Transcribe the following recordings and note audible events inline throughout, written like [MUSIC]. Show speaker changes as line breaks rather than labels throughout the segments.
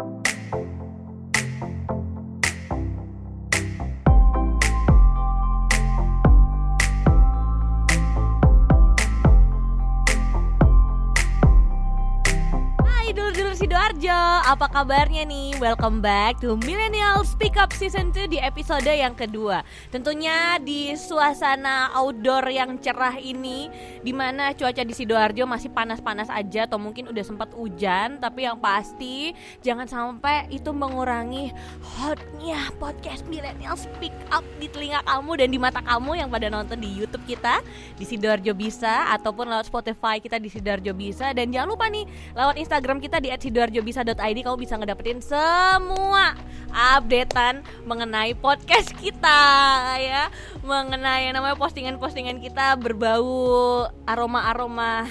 Bye. Apa kabarnya nih? Welcome back to Millennial Speak Up Season 2 di episode yang kedua Tentunya di suasana outdoor yang cerah ini Di mana cuaca di Sidoarjo masih panas-panas aja Atau mungkin udah sempat hujan Tapi yang pasti jangan sampai itu mengurangi hotnya podcast Millennial Speak Up Di telinga kamu dan di mata kamu yang pada nonton di Youtube kita Di Sidoarjo bisa Ataupun lewat Spotify kita di Sidoarjo bisa Dan jangan lupa nih lewat Instagram kita di @sidoarjobisa.id kamu bisa ngedapetin semua updatean mengenai podcast kita ya, mengenai yang namanya postingan-postingan kita berbau aroma-aroma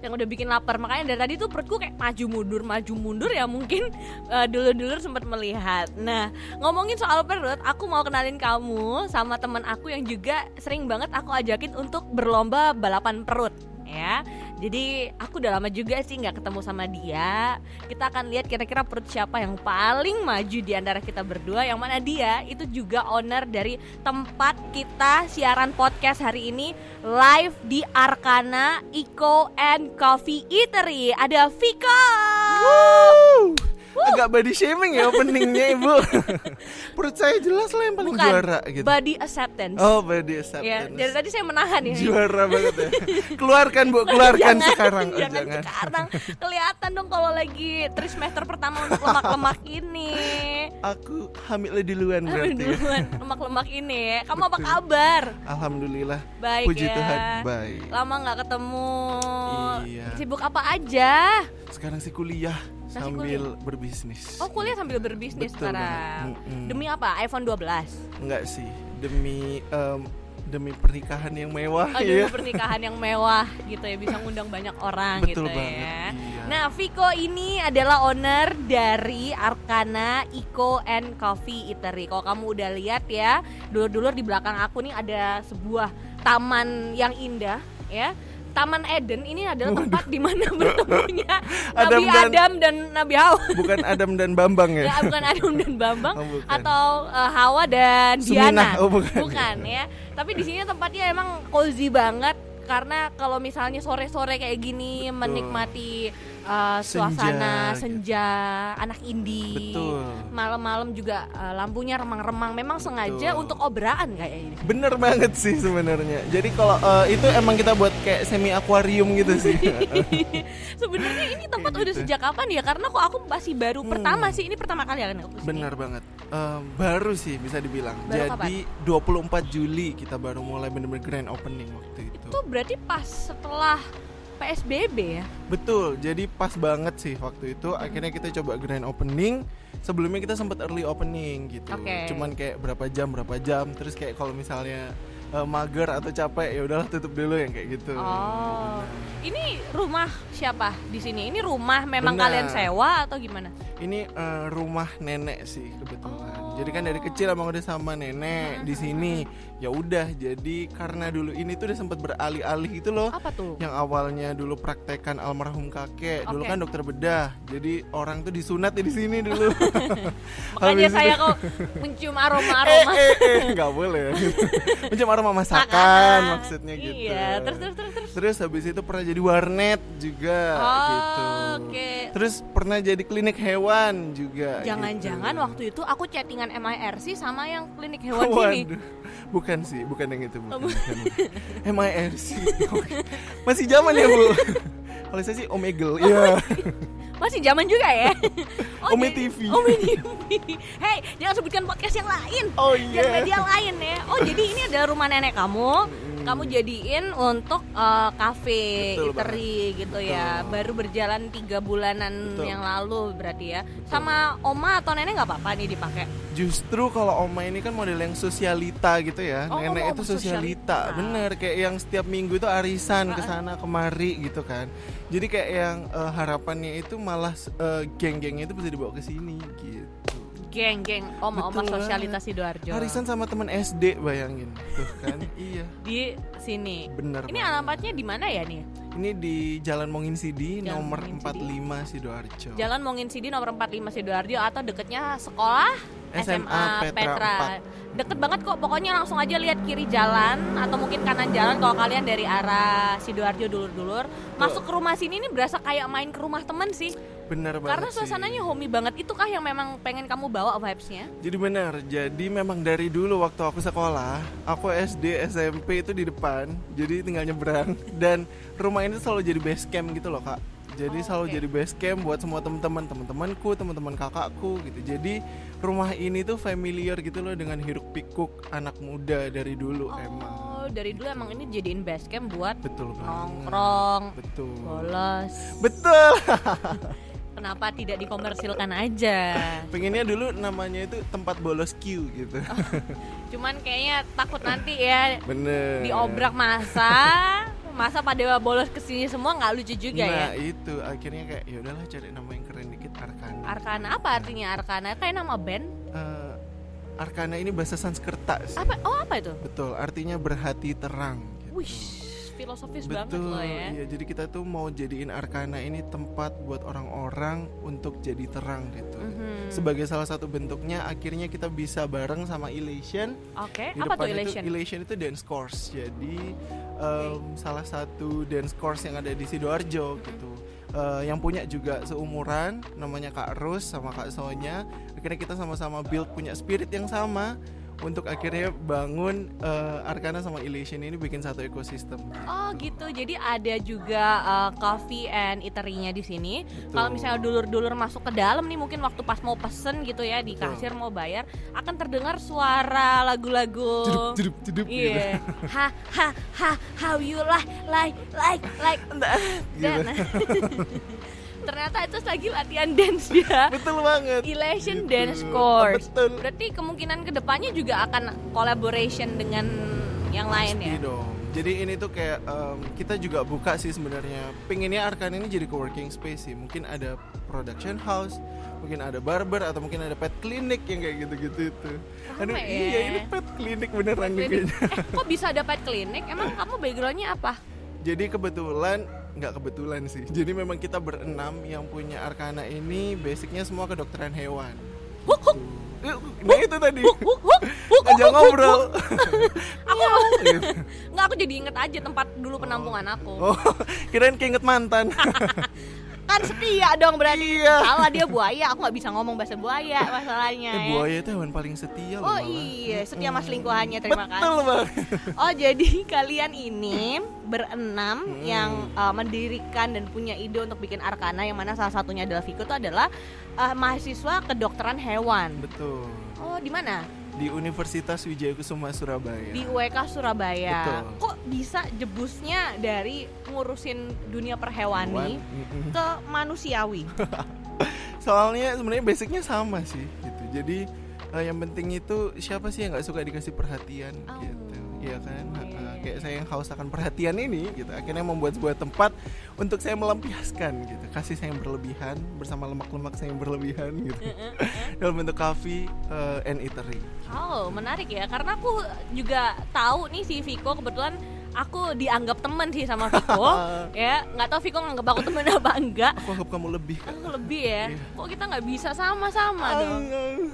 yang udah bikin lapar. Makanya dari tadi tuh perutku kayak maju mundur, maju mundur ya mungkin eh, dulu-dulu sempat melihat. Nah, ngomongin soal perut, aku mau kenalin kamu sama teman aku yang juga sering banget aku ajakin untuk berlomba balapan perut ya. Jadi aku udah lama juga sih nggak ketemu sama dia. Kita akan lihat kira-kira perut siapa yang paling maju di antara kita berdua. Yang mana dia itu juga owner dari tempat kita siaran podcast hari ini live di Arkana Eco and Coffee Eatery. Ada Vika.
Agak body shaming ya openingnya ibu. [LAUGHS] Perut saya jelas lah yang paling
Bukan
juara gitu.
body acceptance.
Oh body
ya,
acceptance.
dari tadi saya menahan ya.
Juara [LAUGHS] banget ya. Keluarkan bu, keluarkan
jangan,
sekarang. Oh,
jangan, sekarang. Kelihatan dong kalau lagi trimester pertama untuk lemak-lemak ini.
Aku hamil duluan berarti. ya.
duluan. Lemak-lemak ini kamu apa kabar?
Alhamdulillah.
Baik
Puji
ya.
Tuhan baik.
Lama nggak ketemu.
Iya.
sibuk apa aja?
Sekarang sih kuliah
Masih
Sambil berbisnis
oh kuliah sambil berbisnis
Betul
sekarang.
Mm-mm.
demi apa iPhone 12
Enggak sih Demi em, Demi pernikahan yang mewah
Oh,
ya
demi pernikahan yang mewah gitu ya bisa ngundang banyak orang
Betul
gitu
banget,
ya.
iya.
Nah, Viko ini adalah owner dari Arkana Eco and Coffee Eatery. Kalau kamu udah lihat ya, dulur-dulur di belakang aku nih ada sebuah taman yang indah ya. Taman Eden ini adalah tempat di mana [LAUGHS] bertemunya Nabi
Adam dan-
Adam dan Nabi Hawa.
Bukan Adam dan Bambang ya, [LAUGHS]
ya bukan Adam dan Bambang [LAUGHS]
Oh, bukan.
atau eh, Hawa dan Diana.
Oh, bukan.
ya tapi di sini tempatnya emang cozy banget karena kalau misalnya sore-sore kayak gini menikmati uh, suasana
Senja, gitu.
senja anak indie malam-malam juga uh, lampunya remang-remang memang sengaja
Betul.
untuk obraan kayak ini
Bener banget sih sebenarnya. Jadi kalau eh, itu emang kita buat kayak semi akuarium gitu sih. [LAUGHS]
sebenarnya ini tempat
Kayak
udah
gitu.
sejak kapan ya karena kok aku masih baru
Hmm.
pertama sih ini pertama kali kan aku ke sini.
Bener banget. Eh, baru sih bisa dibilang.
Baru
Jadi 24 Juli kita baru mulai bener-bener grand opening waktu itu.
itu berarti pas setelah PSBB ya
Betul. Jadi pas banget sih waktu itu. Akhirnya kita coba grand opening. Sebelumnya kita sempat early opening gitu.
Oke.
Cuman kayak berapa jam berapa jam. Terus kayak kalau misalnya eh, mager atau capek ya udahlah tutup dulu yang kayak gitu.
Oh, ini rumah siapa di sini? Ini rumah memang
Benar.
kalian sewa atau gimana?
Ini eh, rumah nenek sih kebetulan.
Oh.
Jadi kan dari kecil emang udah sama nenek di sini. Ya udah, jadi karena dulu ini tuh udah sempat beralih-alih gitu loh.
Apa tuh?
Yang awalnya dulu praktekan almarhum kakek, dulu
Oke.
kan dokter bedah. Jadi orang tuh disunat di sini dulu. [LAUGHS]
Makanya
Habis
saya kok mencium aroma-aroma.
eh, eh, eh, nggak boleh. [LAUGHS] Mencium aroma masakan
Makanan.
maksudnya gitu.
Iya, terus terus terus terus.
Terus habis itu pernah jadi warnet juga
Oh,
gitu.
oke.
Terus pernah jadi klinik hewan juga.
Jangan-jangan
gitu.
waktu itu aku chattingan MIRC sama yang klinik hewan sini.
Bukan sih, bukan yang itu,
Oh,
bukan. bukan. MIRC. [LAUGHS] Masih zaman ya, Bu? [LAUGHS] Kalau saya sih Omegle. Iya. [LAUGHS]
Masih zaman juga ya.
Ome
jadi-
TV.
Ome TV. Hey, jangan sebutkan podcast yang lain.
Oh
Jangan
iya.
media lain ya. Oh, jadi ini adalah rumah nenek kamu. Kamu jadiin untuk eh, cafe,
Betul
eatery gitu ya.
Betul.
Baru berjalan tiga bulanan
Betul.
yang lalu berarti ya. Sama oma atau nenek nggak apa-apa nih dipakai.
Justru kalau Oma ini kan model yang sosialita gitu ya.
Oh,
Nenek
Oma
itu
sosialita.
sosialita. Bener, kayak yang setiap minggu itu arisan ke sana kemari gitu kan. Jadi kayak yang eh, harapannya itu malah eh, geng-gengnya itu bisa dibawa ke sini gitu.
Geng, geng, om-om
Betul
sosialitas. Sidoarjo.
Arisan sama teman SD bayangin tuh kan [LAUGHS] iya
di sini.
bener
Ini alamatnya di mana ya nih?
ini di Jalan Mongin Sidi
Jalan
nomor
Mongin
45 Sidoarjo
Jalan Mongin Sidi nomor 45 Sidoarjo atau deketnya sekolah
SMA
SMA
Petra
Petra. Deket banget kok, pokoknya langsung aja lihat kiri jalan atau mungkin kanan jalan kalau kalian dari arah Sidoarjo dulur-dulur masuk ke rumah sini ini berasa kayak main ke rumah temen sih.
Bener banget
Karena
sih.
suasananya homey banget. Itukah yang memang pengen kamu bawa vibes-nya?
Jadi benar, jadi memang dari dulu waktu aku sekolah, aku SD, SMP itu di depan, jadi tinggal nyebrang. [LAUGHS] Dan rumah ini selalu jadi base camp gitu loh kak. Jadi
Oh,
selalu
oke.
jadi base camp buat semua teman-teman, teman-temanku, teman-teman kakakku gitu. Jadi rumah ini tuh familiar gitu loh dengan hiruk pikuk anak muda dari dulu emang.
Oh, dari dulu emang ini jadiin base camp buat
Betul
nongkrong,
Betul.
bolos.
Betul. [LAUGHS]
Kenapa tidak dikomersilkan aja?
Pengennya dulu namanya itu tempat bolos Q gitu.
Cuman kayaknya takut nanti ya
Bener.
diobrak masa masa pada bolos ke sini semua nggak lucu juga ya
nah itu akhirnya kayak ya udahlah cari nama yang keren dikit Arkana.
Arkana apa artinya Arkana kayak nama band
Eh, Arkana ini bahasa Sanskerta sih.
apa oh apa itu
Betul, artinya berhati terang. Gitu.
wih filosofis banget
Betul,
loh ya
iya. Jadi kita tuh mau jadiin Arkana ini tempat buat orang-orang untuk jadi terang gitu.
Mhm.
Sebagai salah satu bentuknya, akhirnya kita bisa bareng sama Elation.
oke
Di
apa tuh
depan itu-
elation
Elation itu dance course. Jadi em, salah satu dance course yang ada di sidoarjo gitu. Eh, yang punya juga seumuran, namanya Kak Rus sama Kak Sonya. Akhirnya kita sama-sama build punya spirit yang sama untuk akhirnya bangun eh, Arkana sama Elation ini bikin satu ekosistem.
Oh gitu, jadi ada juga uh, coffee and eatery-nya di sini. Kalau misalnya dulur-dulur masuk ke dalam nih, mungkin waktu pas mau pesen gitu ya di
Betul.
kasir mau bayar, akan terdengar suara lagu-lagu.
Jeduk, jeduk, jeduk gitu.
Iya, ha ha ha, how you like like like like.
Gitu. [LAUGHS]
Ternyata itu lagi latihan dance ya.
Betul banget.
Elation
Gitu.
Dance Course.
Betul.
Berarti kemungkinan ke depannya juga akan collaboration dengan yang lain ya.
Dong. Jadi ini tuh kayak em, kita juga buka sih sebenarnya. Pengennya Arkan ini jadi co-working space sih. Mungkin ada production house, mungkin ada barber atau mungkin ada pet clinic yang kayak gitu-gitu itu. Aduh,
ya.
iya ini pet clinic beneran
Jadi,
kayaknya.
eh kok bisa dapat klinik? Emang [LAUGHS] kamu backgroundnya apa?
Jadi kebetulan nggak kebetulan sih. Jadi memang kita berenam yang punya Arkana ini basicnya semua kedokteran hewan. Eh, Nah itu tadi ngajak
huk,
ngobrol. [LAUGHS]
Aku
Gitu.
nggak aku jadi inget aja tempat dulu penampungan aku.
Oh, [LAUGHS] kirain keinget mantan. [LAUGHS]
Kan setia dong berarti.
Iya.
Salah dia buaya, aku nggak bisa ngomong bahasa buaya masalahnya.
Eh,
ya.
buaya itu hewan paling setia loh
Oh
malah.
iya, setia mas lingkuhannya terima kasih.
Betul banget.
Oh jadi [LAUGHS] kalian ini berenam
Hmm.
yang uh, mendirikan dan punya ide untuk bikin Arkana yang mana salah satunya adalah Viko itu adalah uh, mahasiswa kedokteran hewan.
Betul.
Oh di mana?
Di Universitas Wijaya Kusuma Surabaya.
Di UEK Surabaya.
Betul.
Kok bisa jebusnya dari ngurusin dunia perhewani ke manusiawi? [LAUGHS]
Soalnya sebenarnya basicnya sama sih gitu. Jadi eh, yang penting itu siapa sih yang nggak suka dikasih perhatian
Oh,
gitu. Iya kan?
iya,
kayak saya yang haus akan perhatian ini gitu. Akhirnya membuat sebuah tempat untuk saya melampiaskan gitu. Kasih saya yang berlebihan bersama lemak-lemak saya yang berlebihan gitu. [LAUGHS] Dalam bentuk coffee eh, and eatery.
Oh menarik ya karena aku juga tahu nih si Viko kebetulan aku dianggap temen sih sama Viko. [LAUGHS] Ya nggak tahu Viko nganggap aku temen apa enggak.
Aku anggap kamu lebih.
Aku lebih ya.
Iya.
kok kita nggak bisa sama-sama dong?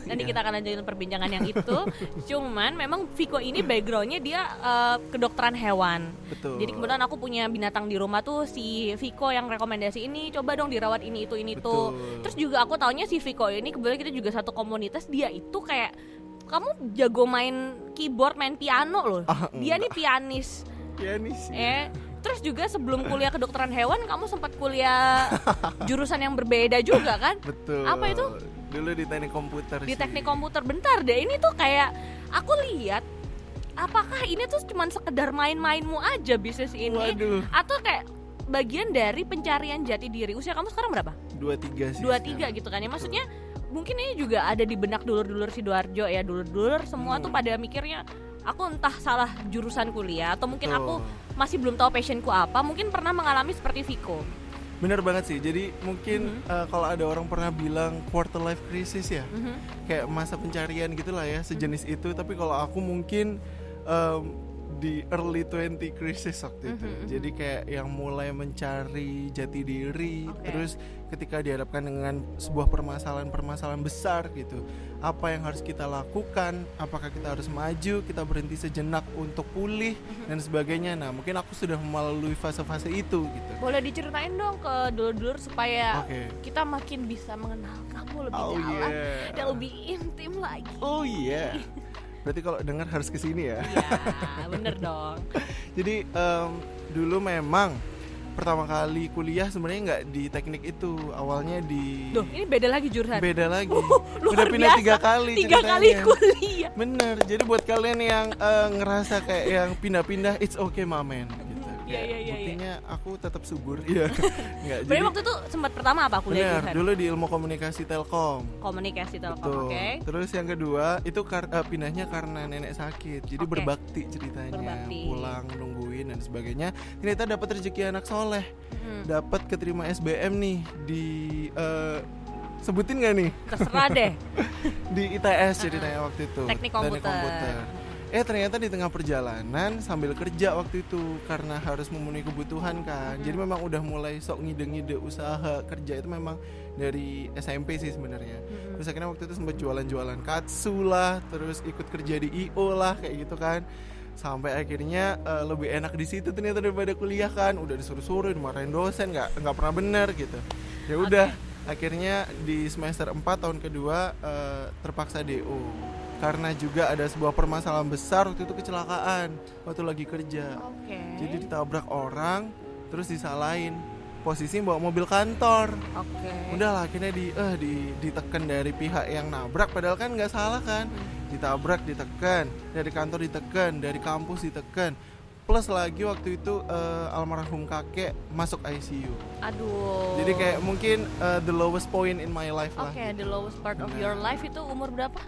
Nanti
Iya.
kita akan lanjutin perbincangan yang itu. [LAUGHS] Cuman memang Viko ini backgroundnya dia eh, kedokteran hewan.
Betul.
jadi kebetulan aku punya binatang di rumah tuh si Viko yang rekomendasi ini coba dong dirawat ini itu ini tuh
Betul.
terus juga aku taunya si Viko ini kebetulan kita juga satu komunitas dia itu kayak kamu jago main keyboard main piano loh.
Ah,
dia nih pianis
pianis.
eh terus juga sebelum kuliah kedokteran hewan kamu sempat kuliah [LAUGHS] jurusan yang berbeda juga kan
Betul.
Apa itu?
Dulu di teknik komputer
di
sih.
teknik komputer bentar deh ini tuh kayak aku lihat apakah ini tuh cuman sekedar main-mainmu aja bisnis ini
Waduh.
atau kayak bagian dari pencarian jati diri usia kamu sekarang berapa
Dua tiga sih.
dua
sekarang.
tiga gitu kan ya maksudnya mungkin ini juga ada di benak dulur-dulur sidoarjo ya dulur-dulur semua
Hmm.
tuh pada mikirnya aku entah salah jurusan kuliah atau mungkin
Betul.
aku masih belum tahu passionku apa mungkin pernah mengalami seperti Viko
Bener banget sih. Jadi mungkin
Mhm.
eh, kalau ada orang pernah bilang quarter life crisis ya,
Mhm.
kayak masa pencarian gitulah ya, sejenis itu. Tapi kalau aku mungkin em, di early 20 crisis waktu itu.
Mhm, mhm.
Jadi kayak yang mulai mencari jati diri,
Oke.
terus ketika dihadapkan dengan sebuah permasalahan-permasalahan besar gitu. Apa yang harus kita lakukan? Apakah kita harus maju? Kita berhenti sejenak untuk pulih
Mhm.
dan sebagainya. Nah, mungkin aku sudah melalui fase-fase itu gitu.
Boleh diceritain dong ke dulur-dulur supaya
Oke.
kita makin bisa mengenal kamu lebih
Oh
dalam
yeah.
dan lebih intim lagi.
Oh iya. Berarti kalau dengar harus ke sini ya.
Iya, bener dong. [LAUGHS]
Jadi em, dulu memang pertama kali kuliah sebenarnya nggak di teknik itu. Awalnya di
Duh, ini beda lagi jurusan.
beda lagi. [LAUGHS]
luar
Udah pindah
biasa.
tiga kali.
Tiga kali
ceritanya.
kuliah.
Bener. Jadi buat kalian yang eh, ngerasa kayak yang pindah-pindah, it's okay mamen.
Iya, iya, iya, iya.
Buktinya aku tetap subur. Iya. [LAUGHS] Nggak.
Berarti
Jadi
waktu itu sempat pertama apa kuliah
bener. Dulu di ilmu komunikasi telkom.
Komunikasi telkom, oke.
Terus yang kedua itu kar- eh, pindahnya karena nenek sakit. Jadi
Oke.
berbakti ceritanya.
Berbakti.
Pulang nungguin dan sebagainya. Ternyata dapat rezeki anak soleh.
Hmm,
Dapat keterima SBM nih di eh, sebutin gak nih
terserah deh. [LAUGHS]
di ITS ceritanya waktu itu.
Teknik komputer.
Eh ternyata di tengah perjalanan sambil kerja waktu itu karena harus memenuhi kebutuhan kan.
Hmm.
Jadi memang udah mulai sok ngide-ngide usaha kerja itu memang dari SMP sih sebenarnya.
Hmm.
Terus akhirnya waktu itu sempat jualan-jualan katsu lah, terus ikut kerja di IO lah kayak gitu kan. Sampai akhirnya eh, lebih enak di situ ternyata daripada kuliah kan. Udah disuruh-suruh, dimarahin dosen, nggak nggak pernah bener gitu. Ya udah, akhirnya di semester 4 tahun kedua eh, terpaksa DO. Karena juga ada sebuah permasalahan besar waktu itu kecelakaan waktu lagi kerja.
Oke.
Jadi ditabrak orang, terus disalahin. Posisi bawa mobil kantor
Oke.
udahlah akhirnya di eh di ditekan dari pihak yang nabrak padahal kan nggak salah kan ditabrak ditekan dari kantor ditekan dari kampus ditekan plus lagi waktu itu eh, almarhum kakek masuk ICU
Aduh.
jadi kayak mungkin eh, the lowest point in my life lah
Oke, the lowest part of
Benar.
your life itu umur berapa?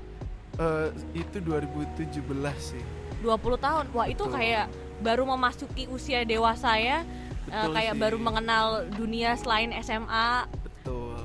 Eh, itu 2017 sih
20 tahun. Wah, itu
Betul.
kayak baru memasuki usia dewasa ya.
Betul
kayak
sih.
baru mengenal dunia selain SMA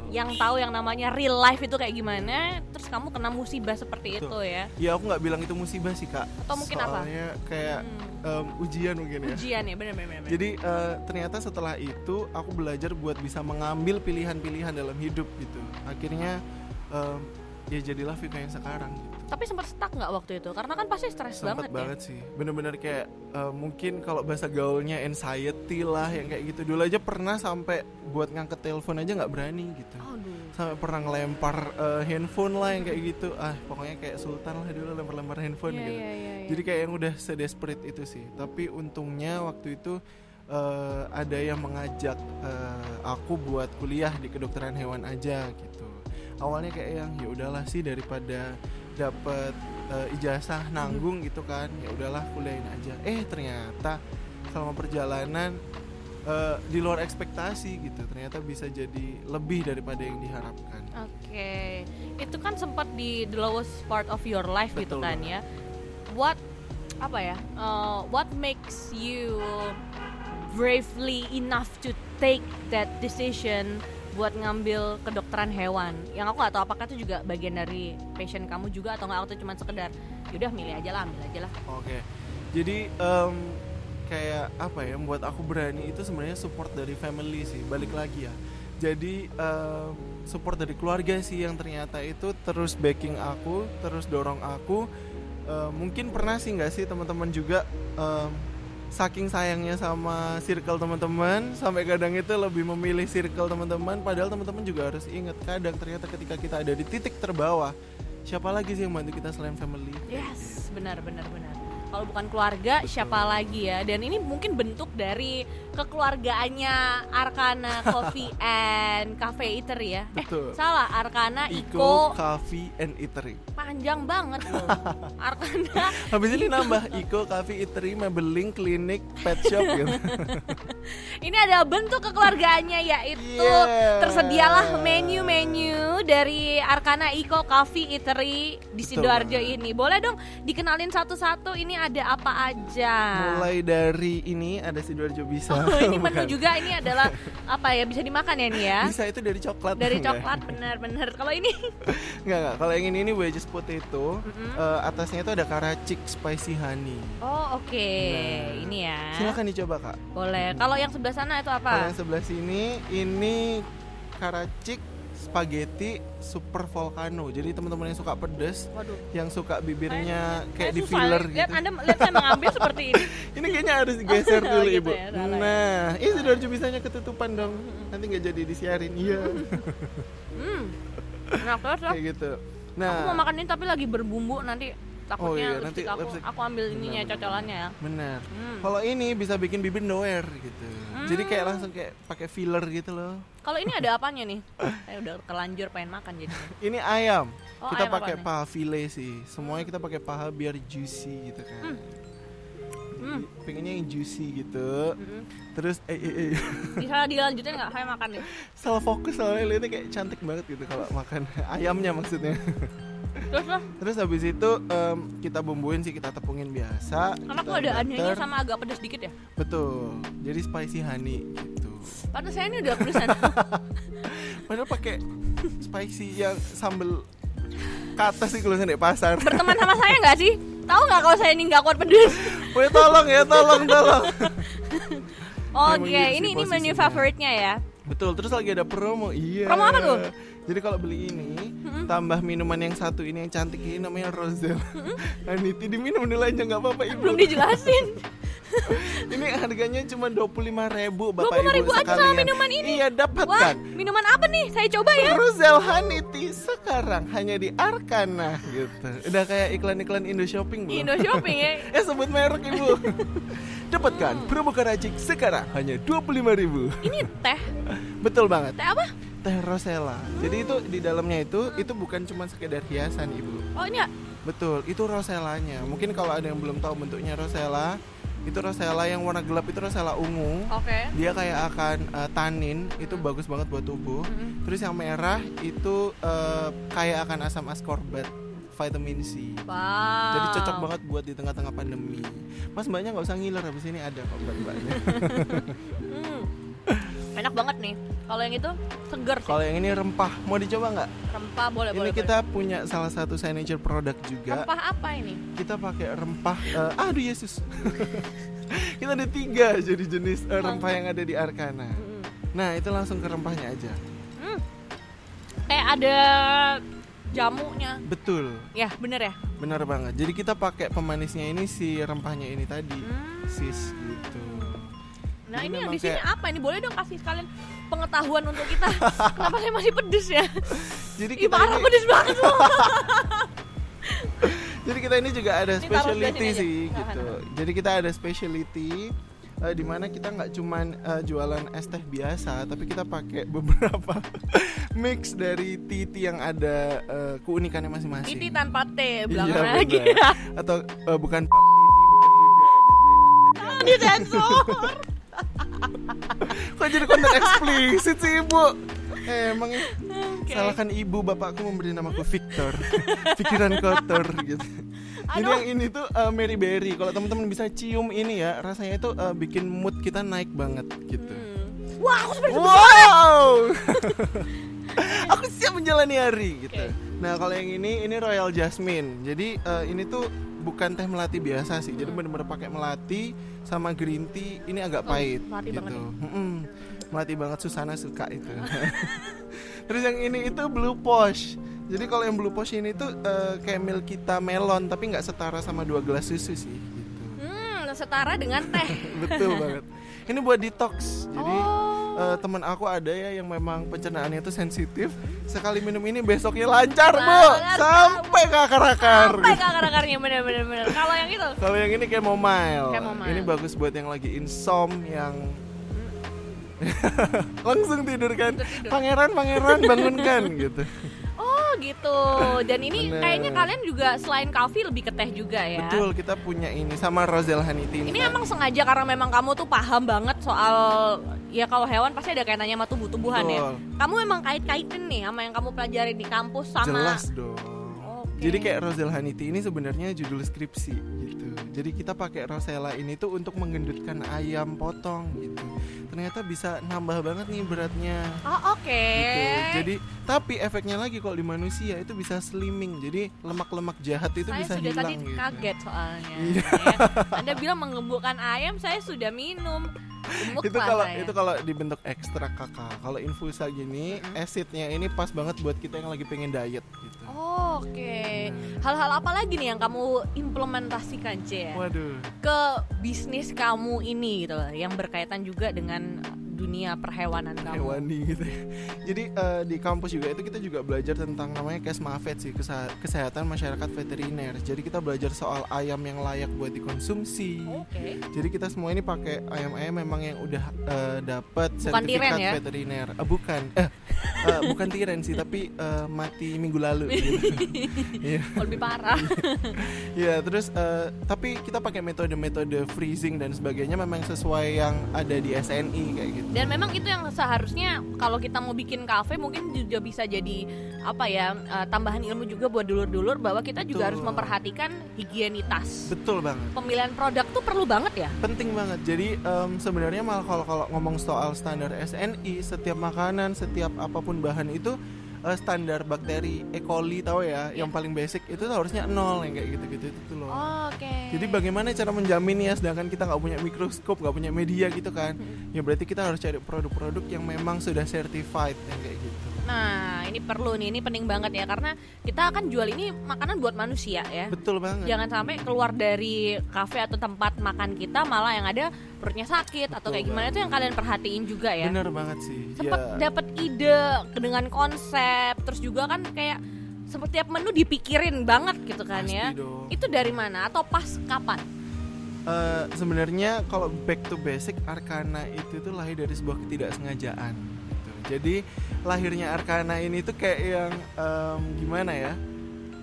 yang tahu yang namanya real life itu kayak gimana terus kamu kena musibah seperti
Betul.
itu ya
ya aku nggak bilang itu musibah sih kak
Atau mungkin apa?
soalnya kayak
Hmm.
em, ujian mungkin ya
ujian ya benar-benar
Jadi eh, ternyata setelah itu aku belajar buat bisa mengambil pilihan-pilihan dalam hidup gitu. Akhirnya em, ya jadilah Vika yang sekarang gitu.
Tapi sempat stuck nggak waktu itu karena kan pasti stres banget,
banget sih. Bener-bener kayak eh, mungkin kalau bahasa gaulnya anxiety lah yang kayak gitu. Dulu aja pernah sampai buat ngangkat telepon aja nggak berani gitu.
ya aduh
Sampai pernah ngelempar eh, handphone lah yang kayak gitu. Ah pokoknya kayak sultan lah dulu lempar-lempar handphone
Iya,
gitu.
iya, iya, iya.
Jadi kayak yang udah sedesperate itu sih. Tapi untungnya waktu itu eh, ada yang mengajak eh, aku buat kuliah di kedokteran hewan aja gitu. Awalnya kayak yang ya udahlah sih daripada dapat eh, ijazah nanggung gitu kan. Ya udahlah kuliahin aja. Eh ternyata selama perjalanan eh, di luar ekspektasi gitu. Ternyata bisa jadi lebih daripada yang diharapkan.
Oke, itu kan sempat di the lowest part of your life gitu
Betul
kan ya. What apa ya? uh, what makes you bravely enough to take that decision buat ngambil kedokteran hewan? Yang aku nggak tahu apakah itu juga bagian dari passion kamu juga atau nggak atau cuma sekedar yaudah milih aja lah, ambil aja lah.
Oke, jadi em, kayak apa ya? Membuat aku berani itu sebenarnya support dari family sih. Balik lagi ya. Jadi em, support dari keluarga sih yang ternyata itu terus backing aku, terus dorong aku. Em, mungkin pernah sih nggak sih teman-teman juga em, saking sayangnya sama circle teman-teman sampai kadang itu lebih memilih circle teman-teman padahal teman-teman juga harus ingat kadang ternyata ketika kita ada di titik terbawah siapa lagi sih yang bantu kita selain family
Yes, benar benar benar. Kalau bukan keluarga,
Betul.
siapa lagi ya? Dan ini mungkin bentuk dari kekeluargaannya Arkana [LAUGHS] Coffee and Cafe Eatery ya.
Betul.
Eh, salah, Arkana
Iko
Iko
Coffee and Eatery.
panjang banget loh. [LAUGHS] Arkana
Habis ini nambah Iko Coffee Eatery, Maybelline Clinic, Pet Shop gitu. [LAUGHS]
ini ada bentuk kekeluargaannya yaitu
Yeah.
tersedialah menu-menu dari Arkana Iko Coffee Eatery di Sidoarjo ini. Boleh dong dikenalin satu-satu ini ada apa aja?
Mulai dari ini ada sidoarjo bisa. [LAUGHS]
Ini menu juga ini adalah apa ya bisa dimakan ya nih ya?
Bisa itu dari coklat.
Dari coklat benar-benar. Kalau ini [LAUGHS]
Enggak enggak. Kalau yang ini ini wedges potato.
Mm-mm.
eh, atasnya itu ada karacik spicy honey.
Oh, oke.
Nah,
Ini ya.
Silakan dicoba kak.
Boleh. Kalau yang sebelah sana itu
Kalau
apa?
yang sebelah sini ini karacik spaghetti super volcano. Jadi teman-teman yang suka pedes,
Waduh.
yang suka bibirnya
Kayak
kayak di filler
Lihat
gitu.
Anda lihat saya mengambil seperti ini. [LAUGHS]
Ini kayaknya harus digeser [LAUGHS]
Oh,
dulu
gitu
ibu.
ya, ya.
nah, ini sidoarjo bisanya ketutupan dong. Nanti nggak jadi disiarin. Iya.
Hmm. [LAUGHS] Enak terus loh.
kayak gitu.
Aku mau
Nah,
makan ini tapi lagi berbumbu nanti takutnya
Oh iya, nanti
aku
lipstick.
aku ambil ininya cocolannya ya.
benar.
Hmm.
Kalau ini bisa bikin bibir doer gitu. Jadi kayak langsung kayak pakai filler gitu loh.
Kalau ini ada [LAUGHS] apanya nih? Saya udah terlanjur pengen makan jadi. [LAUGHS]
Ini ayam.
Oh,
kita
ayam
pakai paha file sih. Semuanya kita pakai paha biar juicy gitu kan.
Hmm.
Jadi, Pengennya yang juicy gitu.
Mm-mm.
Terus eh eh, eh. [LAUGHS]
Bisa dilanjutin nggak? Saya makan nih.
salah fokus soalnya lihatnya kayak cantik banget gitu kalau makan ayamnya maksudnya.
Terus loh,
Terus habis itu em, kita bumbuin sih kita tepungin biasa.
karena aku ada
butter.
sama agak pedas dikit ya.
Betul. Jadi spicy honey gitu.
Padahal saya ini udah pedesan. [LAUGHS]
Padahal pakai spicy yang sambel kata sih kalau saya di pasar.
Berteman sama saya nggak sih? Tahu nggak kalau saya ini nggak kuat pedes? [LAUGHS]
Woi tolong ya, tolong, tolong.
Oke,
gitu sih
ini ini menu favoritnya ya.
Betul, terus lagi ada promo. Iya.
Promo apa tuh?
Jadi kalau beli ini, tambah minuman yang satu ini yang cantik ini namanya Rosel. Aniti diminum dulu aja nggak apa-apa ibu.
Belum dijelasin. [LAUGHS]
ini harganya cuma dua puluh lima ribu bapak
25.000
ibu
aja sama minuman ini?
Iya
Wah,
dapatkan.
minuman apa nih? Saya coba ya.
Rosel Tea sekarang hanya di Arkana gitu. Udah kayak iklan-iklan Indo Shopping belum?
Indo Shopping ya.
Eh [LAUGHS] sebut merek ibu. [LAUGHS] Dapatkan promo karajik sekarang hanya dua puluh lima ribu.
Ini teh,
Betul banget.
teh apa?
Teh Rosella. Jadi itu di dalamnya itu itu bukan cuma sekedar hiasan ibu.
Oh ini ya.
Betul, itu rosellanya. Mungkin kalau ada yang belum tahu bentuknya rosella, itu rosella yang warna gelap itu rosella ungu.
Oke.
Dia kayak akan eh, tanin, itu bagus banget buat tubuh.
Mm-mm.
Terus yang merah itu eh, kayak akan asam ascorbat, vitamin C.
Wow.
Jadi cocok banget buat di tengah-tengah pandemi. Mas mbaknya nggak usah ngiler habis ini ada kok mbaknya. [LAUGHS]
Hmm. Enak banget nih. Kalau yang itu seger sih.
Kalau yang ini rempah, mau dicoba nggak?
Rempah boleh
Ini
boleh.
kita punya salah satu signature
boleh.
juga.
Rempah apa ini?
kita pakai rempah eh, aduh Yesus [LAUGHS] kita ada tiga jadi jenis eh, rempah yang ada di Arkana nah itu langsung ke rempahnya aja
Hmm. Kayak ada jamunya.
betul
Ya, bener ya?
benar banget jadi kita pakai pemanisnya ini si rempahnya ini tadi
Hmm.
sis gitu
Nah,
Jadi
ini yang di sini
kayak-
apa ini? Boleh dong kasih sekalian pengetahuan untuk kita. [LAUGHS] Kenapa saya masih pedes ya?
jadi
Ih,
kita
parah
ini
pedes banget loh. [LAUGHS]
jadi kita ini juga ada
Ini
specialty
sini aja.
sih
Nah,
gitu
nah.
jadi kita ada specialty eh, di mana kita nggak cuman eh, jualan es teh biasa tapi kita pakai [LAUGHS] beberapa mix dari titi yang ada eh, keunikannya masing-masing
Titi tanpa T
Iya,
belakang lagi.
benar. atau eh, bukan titi bukan juga gitu ya.
Oh, di sensor.
Jadi kok jadi konten eksplisit sih ibu? Eh, emang ya,
Oke.
salahkan ibu bapakku memberi namaku Victor, pikiran kotor gitu. Jadi
Aduh.
yang ini tuh eh, Mary Berry. Kalau teman-teman bisa cium ini ya, rasanya itu eh, bikin mood kita naik banget gitu.
Hmm. Wah, aku seperti
Wow, [LAUGHS] aku siap menjalani hari gitu.
Oke.
Nah kalau yang ini ini Royal Jasmine. Jadi eh, ini tuh bukan teh melati biasa sih. Jadi bener-bener pakai melati sama green tea. Ini agak
Oh,
pahit
melati
gitu.
banget ya.
Mm-mm. Melati banget Susana suka itu. [LAUGHS] Terus yang ini itu Blue Posh. Jadi kalau yang Blue Posh ini tuh eh, kayak milk kita melon tapi nggak setara sama dua gelas susu sih. Gitu.
Hmm, setara dengan teh. [LAUGHS]
Betul banget. Ini buat detox. Jadi
oh.
Eh, teman aku ada ya yang memang pencernaannya itu sensitif sekali minum ini besoknya lancar bu
Lancar.
sampai ke akar-akar
Sampai ke akar-akarnya bener-bener. bener. Kalau yang itu
kalau yang ini chamomile.
Chamomile.
ini bagus buat yang lagi insom yang [LAUGHS] langsung tidur kan
Tidur.
pangeran pangeran bangunkan [LAUGHS] gitu
Oh gitu. Dan ini
Bener.
kayaknya kalian juga selain coffee lebih ke teh juga ya.
betul kita punya ini sama Rosel Honey Tea
Ini emang sengaja karena memang kamu tuh paham banget soal ya kalau hewan pasti ada kaitannya sama tubuh-tubuhan ya. Kamu memang kait-kaitin nih sama yang kamu pelajari di kampus sama
jelas dong Jadi kayak Rosel Haniti ini sebenarnya judul skripsi gitu. Jadi kita pakai Rosella ini tuh untuk menggendutkan ayam potong gitu. Ternyata bisa nambah banget nih beratnya.
Oh, oke.
Gitu. Jadi tapi efeknya lagi kalau di manusia itu bisa slimming. Jadi lemak-lemak jahat itu
saya
bisa
sudah
hilang
tadi
gitu.
kaget soalnya.
Iya.
ya. Anda bilang menggembukkan ayam, saya sudah minum. Gemuk
itu kalau
saya.
itu kalau dibentuk ekstrak kakak. Kalau infusa gini,
Mm-mm.
acidnya ini pas banget buat kita yang lagi pengen diet gitu.
Oh, Oke. Hal-hal apa lagi nih yang kamu implementasikan, C?
Waduh.
Ke bisnis kamu ini gitu, yang berkaitan juga dengan dunia perhewanan kamu.
hewani gitu ya. [LAUGHS] Jadi eh, di kampus juga itu kita juga belajar tentang namanya Kesmafet sih, kesehatan masyarakat veteriner. Jadi kita belajar soal ayam yang layak buat dikonsumsi.
Oke.
Jadi kita semua ini pakai ayam-ayam memang yang udah eh, dapat sertifikat
tiren ya?
veteriner. Eh, bukan. Eh, eh, bukan tiren sih, tapi eh, mati minggu lalu [LAUGHS] gitu. Iya.
Oh, Lebih parah. [LAUGHS]
Iya, terus eh, tapi kita pakai metode-metode freezing dan sebagainya memang sesuai yang ada di SNI kayak gitu.
Dan memang itu yang seharusnya kalau kita mau bikin kafe mungkin juga bisa jadi apa ya eh, tambahan ilmu juga buat dulur-dulur bahwa kita juga
Betul.
harus memperhatikan higienitas.
Betul banget.
Pemilihan produk tuh perlu banget ya.
penting banget jadi em, sebenarnya malah kalau kalau ngomong soal standar SNI setiap makanan setiap apa pun bahan itu eh, standar bakteri E. coli tahu ya yang paling basic itu tuh harusnya nol yang kayak gitu gitu itu loh.
Oke.
jadi bagaimana cara menjamin ya sedangkan kita nggak punya mikroskop nggak punya media gitu kan? Ya berarti kita harus cari produk-produk yang memang sudah certified yang kayak gitu.
Nah, ini perlu nih, ini penting banget ya karena kita akan jual ini makanan buat manusia ya.
betul banget
Jangan sampai keluar dari kafe atau tempat makan kita malah yang ada perutnya sakit atau
Betul
kayak gimana itu yang kalian perhatiin juga ya.
bener banget sih
Sempet
ya
dapat ide dengan konsep, terus juga kan kayak setiap menu dipikirin banget gitu kan
pasti
ya.
dong.
Itu dari mana atau pas kapan?
Eh, sebenarnya kalau back to basic Arkana itu tuh lahir dari sebuah ketidaksengajaan. Jadi lahirnya Arkana ini tuh kayak yang em, gimana ya?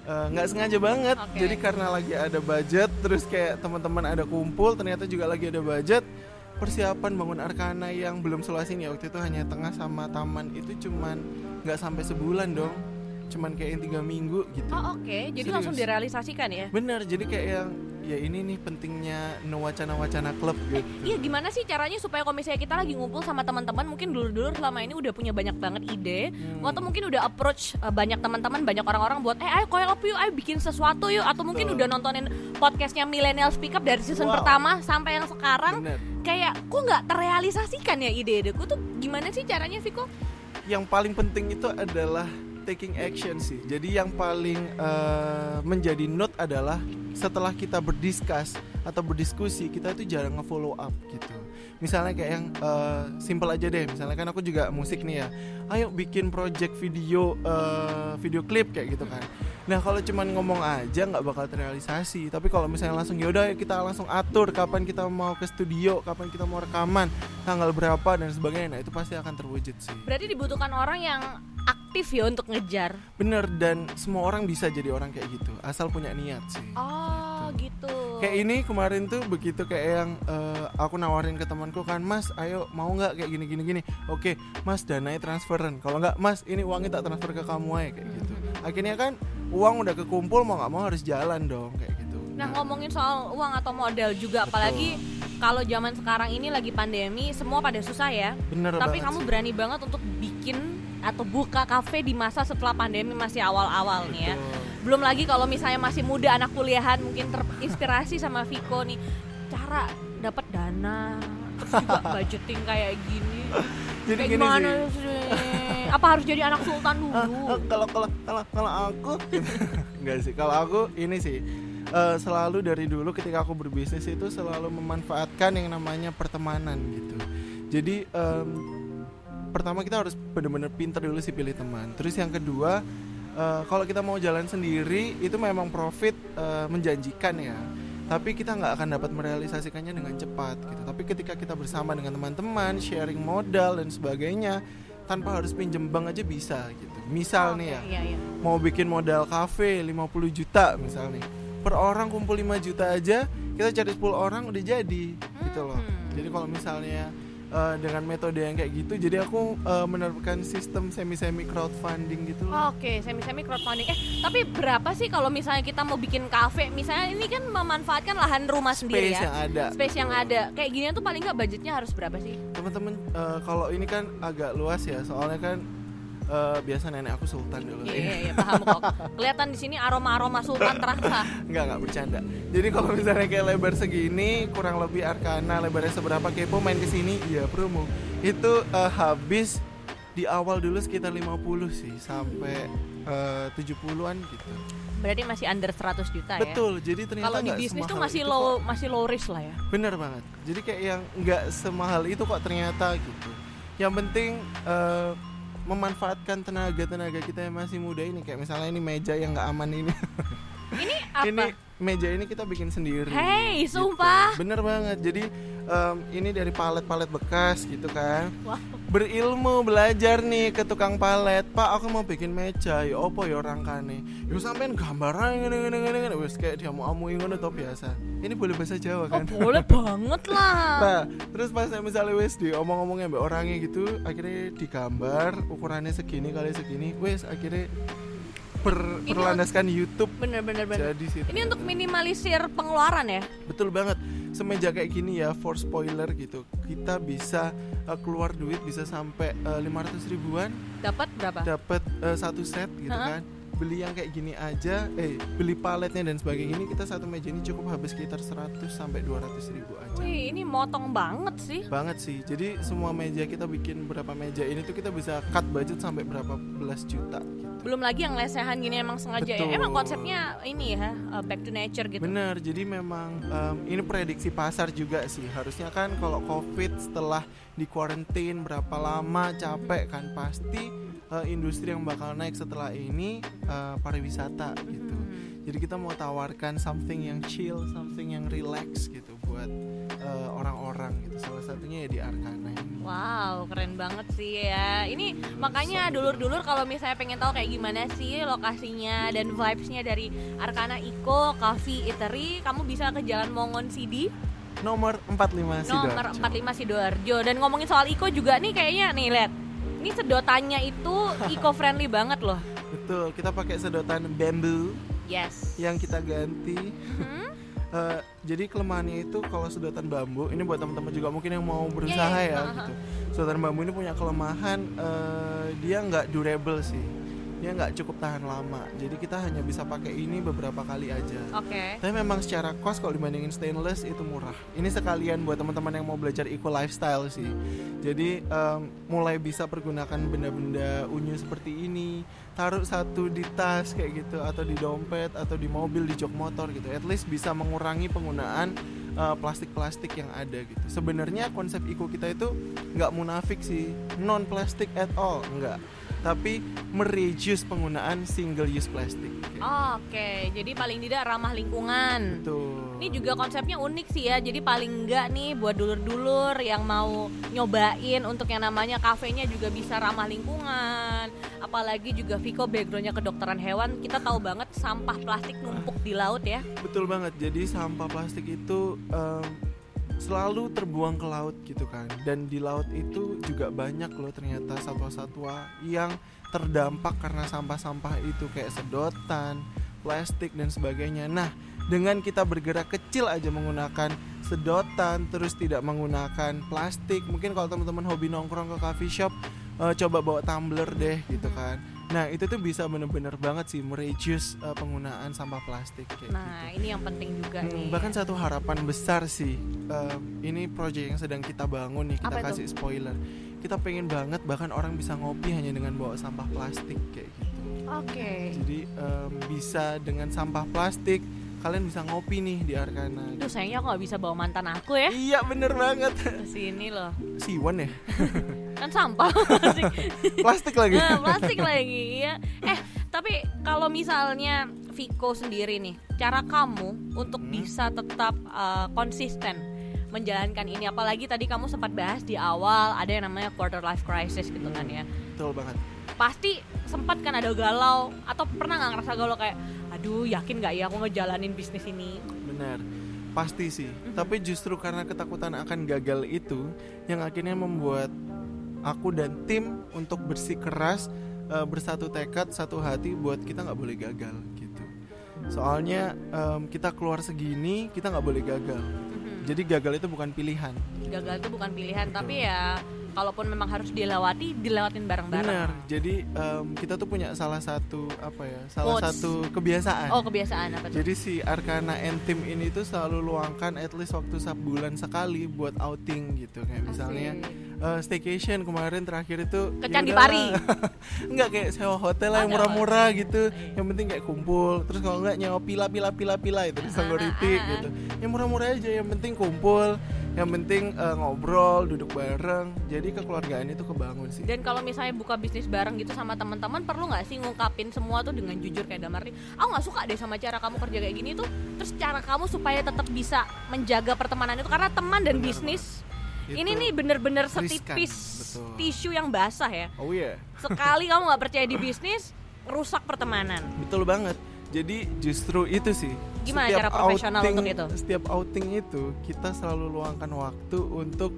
Eh, nggak sengaja banget.
Oke.
Jadi karena lagi ada budget, terus kayak teman-teman ada kumpul, ternyata juga lagi ada budget. Persiapan bangun Arkana yang belum selesai nih waktu itu hanya tengah sama taman itu cuman nggak sampai sebulan dong, cuman kayak yang tiga minggu gitu.
Oh oke, jadi
Serius.
langsung direalisasikan ya?
Bener, jadi kayak yang ya ini nih pentingnya no wacana-wacana klub gitu.
Iya gimana sih caranya supaya kalau misalnya kita lagi ngumpul sama teman-teman mungkin dulu-dulu selama ini udah punya banyak banget ide
Hmm.
atau mungkin udah approach uh, banyak teman-teman banyak orang-orang buat eh ayo up yuk ayo bikin sesuatu yuk atau mungkin
Betul.
udah nontonin podcastnya Millennial Speak Up dari season
Wow.
pertama sampai yang sekarang
Bener.
kayak kok nggak terrealisasikan ya ide-ideku tuh gimana sih caranya Viko?
Yang paling penting itu adalah taking action sih. Jadi yang paling eh, menjadi note adalah setelah kita berdiskus atau berdiskusi kita itu jarang nge-follow up gitu. Misalnya kayak yang eh, simple aja deh. Misalnya kan aku juga musik nih ya. Ayo bikin project video eh, video klip kayak gitu kan. Nah kalau cuman ngomong aja nggak bakal terrealisasi. Tapi kalau misalnya langsung yaudah kita langsung atur kapan kita mau ke studio, kapan kita mau rekaman, tanggal berapa dan sebagainya. Nah itu pasti akan terwujud sih.
Berarti dibutuhkan orang yang aktif ya untuk ngejar.
Bener dan semua orang bisa jadi orang kayak gitu asal punya niat sih.
Oh gitu.
Kayak ini kemarin tuh begitu kayak yang eh, aku nawarin ke temanku kan, Mas, ayo mau nggak kayak gini gini gini. Oke, Mas dananya transferan. Kalau nggak, Mas ini uangnya tak transfer ke kamu aja kayak gitu. Akhirnya kan uang udah kekumpul mau nggak mau harus jalan dong kayak gitu.
Nah ngomongin soal uang atau modal juga,
Betul.
apalagi kalau zaman sekarang ini lagi pandemi, semua pada susah ya.
bener
Tapi kamu
sih.
berani banget untuk bikin atau buka kafe di masa setelah pandemi masih awal-awal nih ya. Belum lagi kalau misalnya masih muda anak kuliahan mungkin terinspirasi sama Viko nih cara dapat dana terus juga [LAUGHS] budgeting kayak gini.
Jadi
kayak
gini
gimana
sih.
sih? Apa harus jadi anak sultan
Ah,
dulu?
ah, kalau kalau kalau kalau aku [LAUGHS] enggak sih kalau aku ini sih eh, selalu dari dulu ketika aku berbisnis itu selalu memanfaatkan yang namanya pertemanan gitu jadi em, pertama kita harus benar-benar pinter dulu sih pilih teman terus yang kedua eh, kalau kita mau jalan sendiri itu memang profit eh, menjanjikan ya tapi kita nggak akan dapat merealisasikannya dengan cepat gitu tapi ketika kita bersama dengan teman-teman sharing modal dan sebagainya tanpa harus pinjem bank aja bisa gitu misal nih ya
Iya, iya.
mau bikin modal kafe 50 juta misalnya per orang kumpul 5 juta aja kita cari 10 orang udah jadi gitu loh
Hmm.
jadi kalau misalnya uh, dengan metode yang kayak gitu jadi aku uh, menerapkan sistem semi semi crowdfunding gitu loh.
Oke, semi semi crowdfunding. Eh, tapi berapa sih kalau misalnya kita mau bikin kafe? Misalnya ini kan memanfaatkan lahan rumah sendiri
Space
ya.
yang ada.
Space yang ada. Kayak gini tuh paling nggak budgetnya harus berapa sih?
Teman-teman uh, kalau ini kan agak luas ya soalnya kan uh, biasa nenek aku sultan dulu.
Iya, iya, iya, paham kok. Kelihatan di sini aroma-aroma sultan terasa.
Enggak, enggak bercanda. Jadi kalau misalnya kayak lebar segini, kurang lebih Arkana lebarnya seberapa kepo main ke sini, iya promo. Itu uh, habis di awal dulu sekitar 50 sih sampai uh, 70-an gitu.
Berarti masih under 100 juta ya.
Betul. Jadi ternyata
Kalau di bisnis tuh masih low
kok.
masih low risk lah ya.
Bener banget. Jadi kayak yang nggak semahal itu kok ternyata gitu. Yang penting uh, memanfaatkan tenaga-tenaga kita yang masih muda ini kayak misalnya ini meja yang nggak aman ini.
Ini [LAUGHS] apa?
ini meja ini kita bikin sendiri.
Hey,
gitu.
sumpah.
Bener banget. Jadi em, ini dari palet-palet bekas gitu kan.
Wow.
Berilmu belajar nih ke tukang palet. Pak, aku mau bikin meja. Ya opo ya orang kane. Yo sampean gambar aja ngene ngene ngene ngene. Wis kayak dia mau amu ngono to biasa. Ini boleh bahasa Jawa
Oh,
kan?
boleh banget [LAUGHS] lah.
Nah, terus pas misalnya wes di omong-omongnya mbak orangnya gitu, akhirnya digambar ukurannya segini kali segini, wes akhirnya ber,
Ini-
berlandaskan YouTube
Bener bener bener.
jadi situ.
Ini untuk minimalisir pengeluaran ya.
Betul banget. Semeja kayak gini ya, for spoiler gitu, kita bisa uh, keluar duit bisa sampai uh, 500 ribuan,
Dapat berapa?
dapat uh, satu set gitu
Ha-ha.
kan. Beli yang kayak gini aja, eh beli paletnya dan sebagainya ini kita satu meja ini cukup habis sekitar 100 sampai 200 ribu aja.
Wih, ini motong banget sih.
banget sih jadi semua meja kita bikin berapa meja ini tuh kita bisa cut budget sampai berapa belas juta gitu
Belum lagi yang lesehan gini emang sengaja ya.
Betul.
Emang konsepnya ini ya, uh, back to nature gitu.
bener jadi memang em, ini prediksi pasar juga sih harusnya kan kalau covid setelah di quarantine berapa lama capek kan pasti eh, industri yang bakal naik setelah ini eh, pariwisata gitu
Hmm.
jadi kita mau tawarkan something yang chill something yang relax gitu buat eh, orang-orang gitu salah satunya ya di Arkana ini
Wow, keren banget sih ya. Ini makanya dulur-dulur kalau misalnya pengen tahu kayak gimana sih lokasinya dan vibes-nya dari Arkana Eco Coffee Eatery, kamu bisa ke Jalan Mongon CD
nomor 45
nomor
Sidoarjo.
45 Sidoarjo. Dan ngomongin soal Eco juga nih kayaknya nih lihat. Ini sedotannya itu [LAUGHS] eco friendly banget loh.
Betul, kita pakai sedotan bambu
Yes.
yang kita ganti.
Hmm? [LAUGHS]
Eh, jadi kelemahannya itu kalau sedotan bambu, ini buat teman-teman juga mungkin yang mau berusaha
Iya, iya.
ya
Ha-ha. [LAUGHS]
gitu. Sedotan bambu ini punya kelemahan eh, dia nggak durable sih. Dia nggak cukup tahan lama. Jadi kita hanya bisa pakai ini beberapa kali aja.
Oke.
Tapi memang secara cost kalau dibandingin stainless itu murah. Ini sekalian buat teman-teman yang mau belajar eco lifestyle sih. Jadi em, mulai bisa pergunakan benda-benda unyu seperti ini, taruh satu di tas kayak gitu atau di dompet atau di mobil di jok motor gitu. At least bisa mengurangi penggunaan eh, plastik-plastik yang ada gitu. Sebenarnya konsep eco kita itu nggak munafik sih, non plastik at all, enggak. Tapi mereduce penggunaan single use plastik. kayak
Oke, jadi paling tidak ramah lingkungan.
gitu.
Ini juga konsepnya unik sih ya. Jadi paling enggak nih buat dulur-dulur yang mau nyobain untuk yang namanya kafenya juga bisa ramah lingkungan. Apalagi juga Viko backgroundnya kedokteran hewan, kita tahu banget sampah plastik numpuk di laut ya.
Betul banget. Jadi sampah plastik itu em, selalu terbuang ke laut gitu kan. Dan di laut itu juga banyak loh ternyata satwa-satwa yang terdampak karena sampah-sampah itu kayak sedotan, plastik dan sebagainya. Nah, dengan kita bergerak kecil aja menggunakan sedotan terus tidak menggunakan plastik. Mungkin kalau teman-teman hobi nongkrong ke coffee shop eh, coba bawa tumbler deh gitu kan. Nah, itu tuh bisa bener-bener banget sih mereduce eh, penggunaan sampah plastik kayak gitu.
Nah, ini yang penting juga
Hmm,
nih.
bahkan satu harapan besar sih em, ini proyek yang sedang kita bangun nih kita
Apa itu?
kasih spoiler kita pengen banget bahkan orang bisa ngopi hanya dengan bawa sampah plastik kayak gitu
Oke.
jadi em, bisa dengan sampah plastik kalian bisa ngopi nih di Arkana
Duh, sayangnya aku nggak bisa bawa mantan aku ya
iya bener banget
ke sini loh.
siwan ya [LAUGHS]
Kan sampah [LAUGHS] plastik.
plastik lagi
Nah, plastik lagi ya. Eh, tapi kalau misalnya Viko sendiri nih, cara kamu untuk
Hmm.
bisa tetap uh, konsisten menjalankan ini apalagi tadi kamu sempat bahas di awal ada yang namanya quarter life crisis gitu kan ya.
betul banget
Pasti sempat kan ada galau atau pernah nggak ngerasa galau kayak aduh yakin nggak ya aku ngejalanin bisnis ini
benar pasti sih. Tapi justru karena ketakutan akan gagal itu yang akhirnya membuat aku dan tim untuk bersikeras uh, bersatu tekad satu hati buat kita nggak boleh gagal gitu. Soalnya um, kita keluar segini kita nggak boleh gagal.
Mhm.
Jadi gagal itu bukan pilihan.
gagal itu bukan pilihan tapi ya kalaupun memang harus dilewati dilewatin bareng-bareng
Benar. Jadi em, kita tuh punya salah satu apa ya? Salah
Quotes.
satu kebiasaan.
oh kebiasaan apa tuh
Jadi si Arkana and Team ini tuh selalu luangkan at least waktu sebulan sekali buat outing gitu kayak misalnya
Asik.
Eh, staycation kemarin terakhir itu
Ke
ya
Candi. Pari. [LAUGHS]
Enggak kayak sewa hotel lah
Oh,
yang murah-murah gitu.
Iya.
Yang penting kayak kumpul. Terus kalau enggak nyewa pila pila pila pila itu di Sanggoriti
ah, ah.
gitu. Yang murah-murah aja yang penting kumpul, yang penting eh, ngobrol, duduk bareng. Jadi kekeluargaan itu kebangun sih.
dan kalau misalnya buka bisnis bareng gitu sama teman-teman perlu nggak sih ngungkapin semua tuh dengan jujur kayak dalam arti aku nggak suka deh sama cara kamu kerja kayak gini tuh terus cara kamu supaya tetap bisa menjaga pertemanan itu karena teman dan
Benar,
bisnis
Itu-
ini nih bener-bener setipis
betul.
tisu yang basah ya
Oh iya.
sekali kamu nggak percaya di bisnis rusak pertemanan
Betul banget. Jadi justru itu sih.
Gimana cara profesional untuk itu?
Setiap outing itu kita selalu luangkan waktu untuk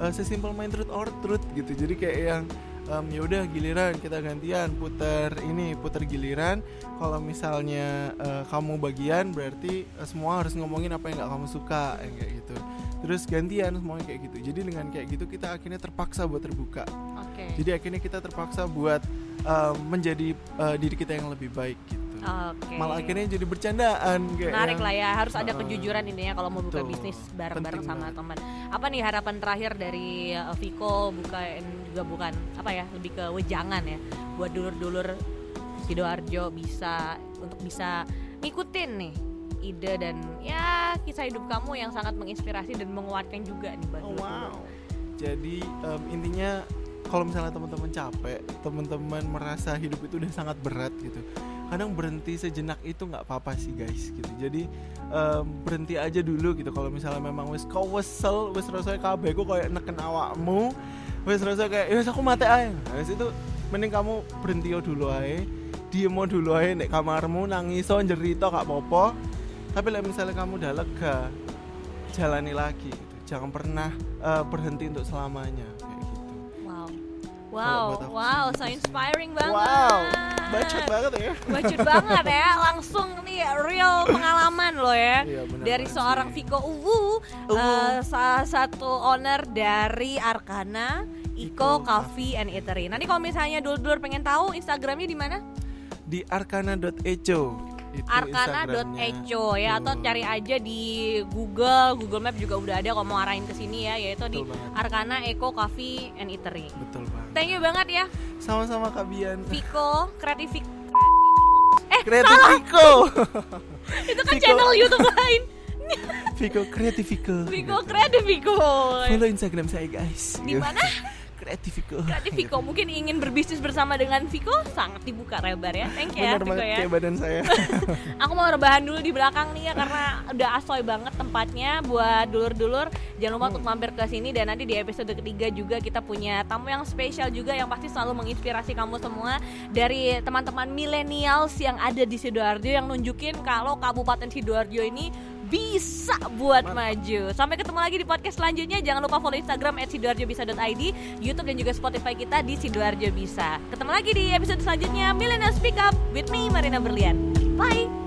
uh, sesimpel main truth or truth gitu. Jadi kayak yang um, ya udah giliran kita gantian putar ini putar giliran. Kalau misalnya uh, kamu bagian berarti uh, semua harus ngomongin apa yang nggak kamu suka kayak gitu. Terus gantian semuanya kayak gitu. Jadi dengan kayak gitu kita akhirnya terpaksa buat terbuka.
oke.
Jadi akhirnya kita terpaksa buat um, menjadi uh, diri kita yang lebih baik gitu.
Oke.
Malah akhirnya jadi bercandaan kayak
menarik
yang-
lah ya harus ada
Uh,
kejujuran intinya kalau mau buka bisnis bareng-bareng sama teman. Apa nih harapan terakhir dari uh, Viko bukan juga bukan apa ya lebih ke wejangan ya? Buat dulur-dulur sidoarjo bisa untuk bisa ngikutin nih ide dan ya kisah hidup kamu yang sangat menginspirasi dan menguatkan juga nih buat
Oh, wow. Jadi em, intinya kalau misalnya teman-teman capek, teman-teman merasa hidup itu udah sangat berat gitu. Kadang berhenti sejenak itu nggak apa-apa sih guys gitu. Jadi em, berhenti aja dulu gitu. Kalau misalnya memang wis kau wesel, wis rasanya kabeh ku kayak neken awakmu, wis rasa kayak ya wis aku mati aja. Wis itu mending kamu berhenti dulu aja. Diem dulu aja nek kamarmu nangis jerito gak apa-apa. Tapi lah misalnya kamu udah lega, jalani lagi gitu. jangan pernah eh, berhenti untuk selamanya kayak gitu
wow wow wow so
gitu
inspiring banget
wow bacot banget ya
bacot banget ya langsung nih real pengalaman lo ya
Iya, bener
dari
banget
seorang. Viko Uwu
Uwu.
eh, salah satu owner dari Arkana Iko Coffee and Eatery. Nanti kalau misalnya dulur-dulur pengen tahu Instagramnya di mana?
di arkana.eco.
Arkana.eco ya atau cari aja di Google, Google Map juga udah ada kalau mau arahin ke sini ya yaitu di
Betul banget.
Arkana Eco Coffee and Eatery.
betul banget
Thank you banget ya
sama-sama Kak Bian
Viko Kreatifik Eh
Kreatif Viko [LAUGHS]
itu kan
Viko.
channel YouTube lain.
Viko Kreatif Viko
Viko Kreatif Viko.
follow Instagram saya guys
Di mana? [LAUGHS]
Kreatif Viko
Kreatif Viko mungkin ingin berbisnis bersama dengan Viko sangat dibuka lebar ya. Thank you ya
bener
Viko
banget
ya.
kayak badan saya [LAUGHS]
Aku mau rebahan dulu di belakang nih ya karena udah asoy banget tempatnya buat dulur-dulur. Jangan lupa untuk mampir ke sini dan nanti di episode ketiga juga kita punya tamu yang spesial juga yang pasti selalu menginspirasi kamu semua dari teman-teman millennials yang ada di Sidoarjo yang nunjukin kalau Kabupaten Sidoarjo ini bisa buat maju. Sampai ketemu lagi di podcast selanjutnya. Jangan lupa follow Instagram @sidoarjobisa.id, YouTube dan juga Spotify kita di Sidoarjo Bisa. Ketemu lagi di episode selanjutnya Millennial Speak Up with me Marina Berlian. Bye.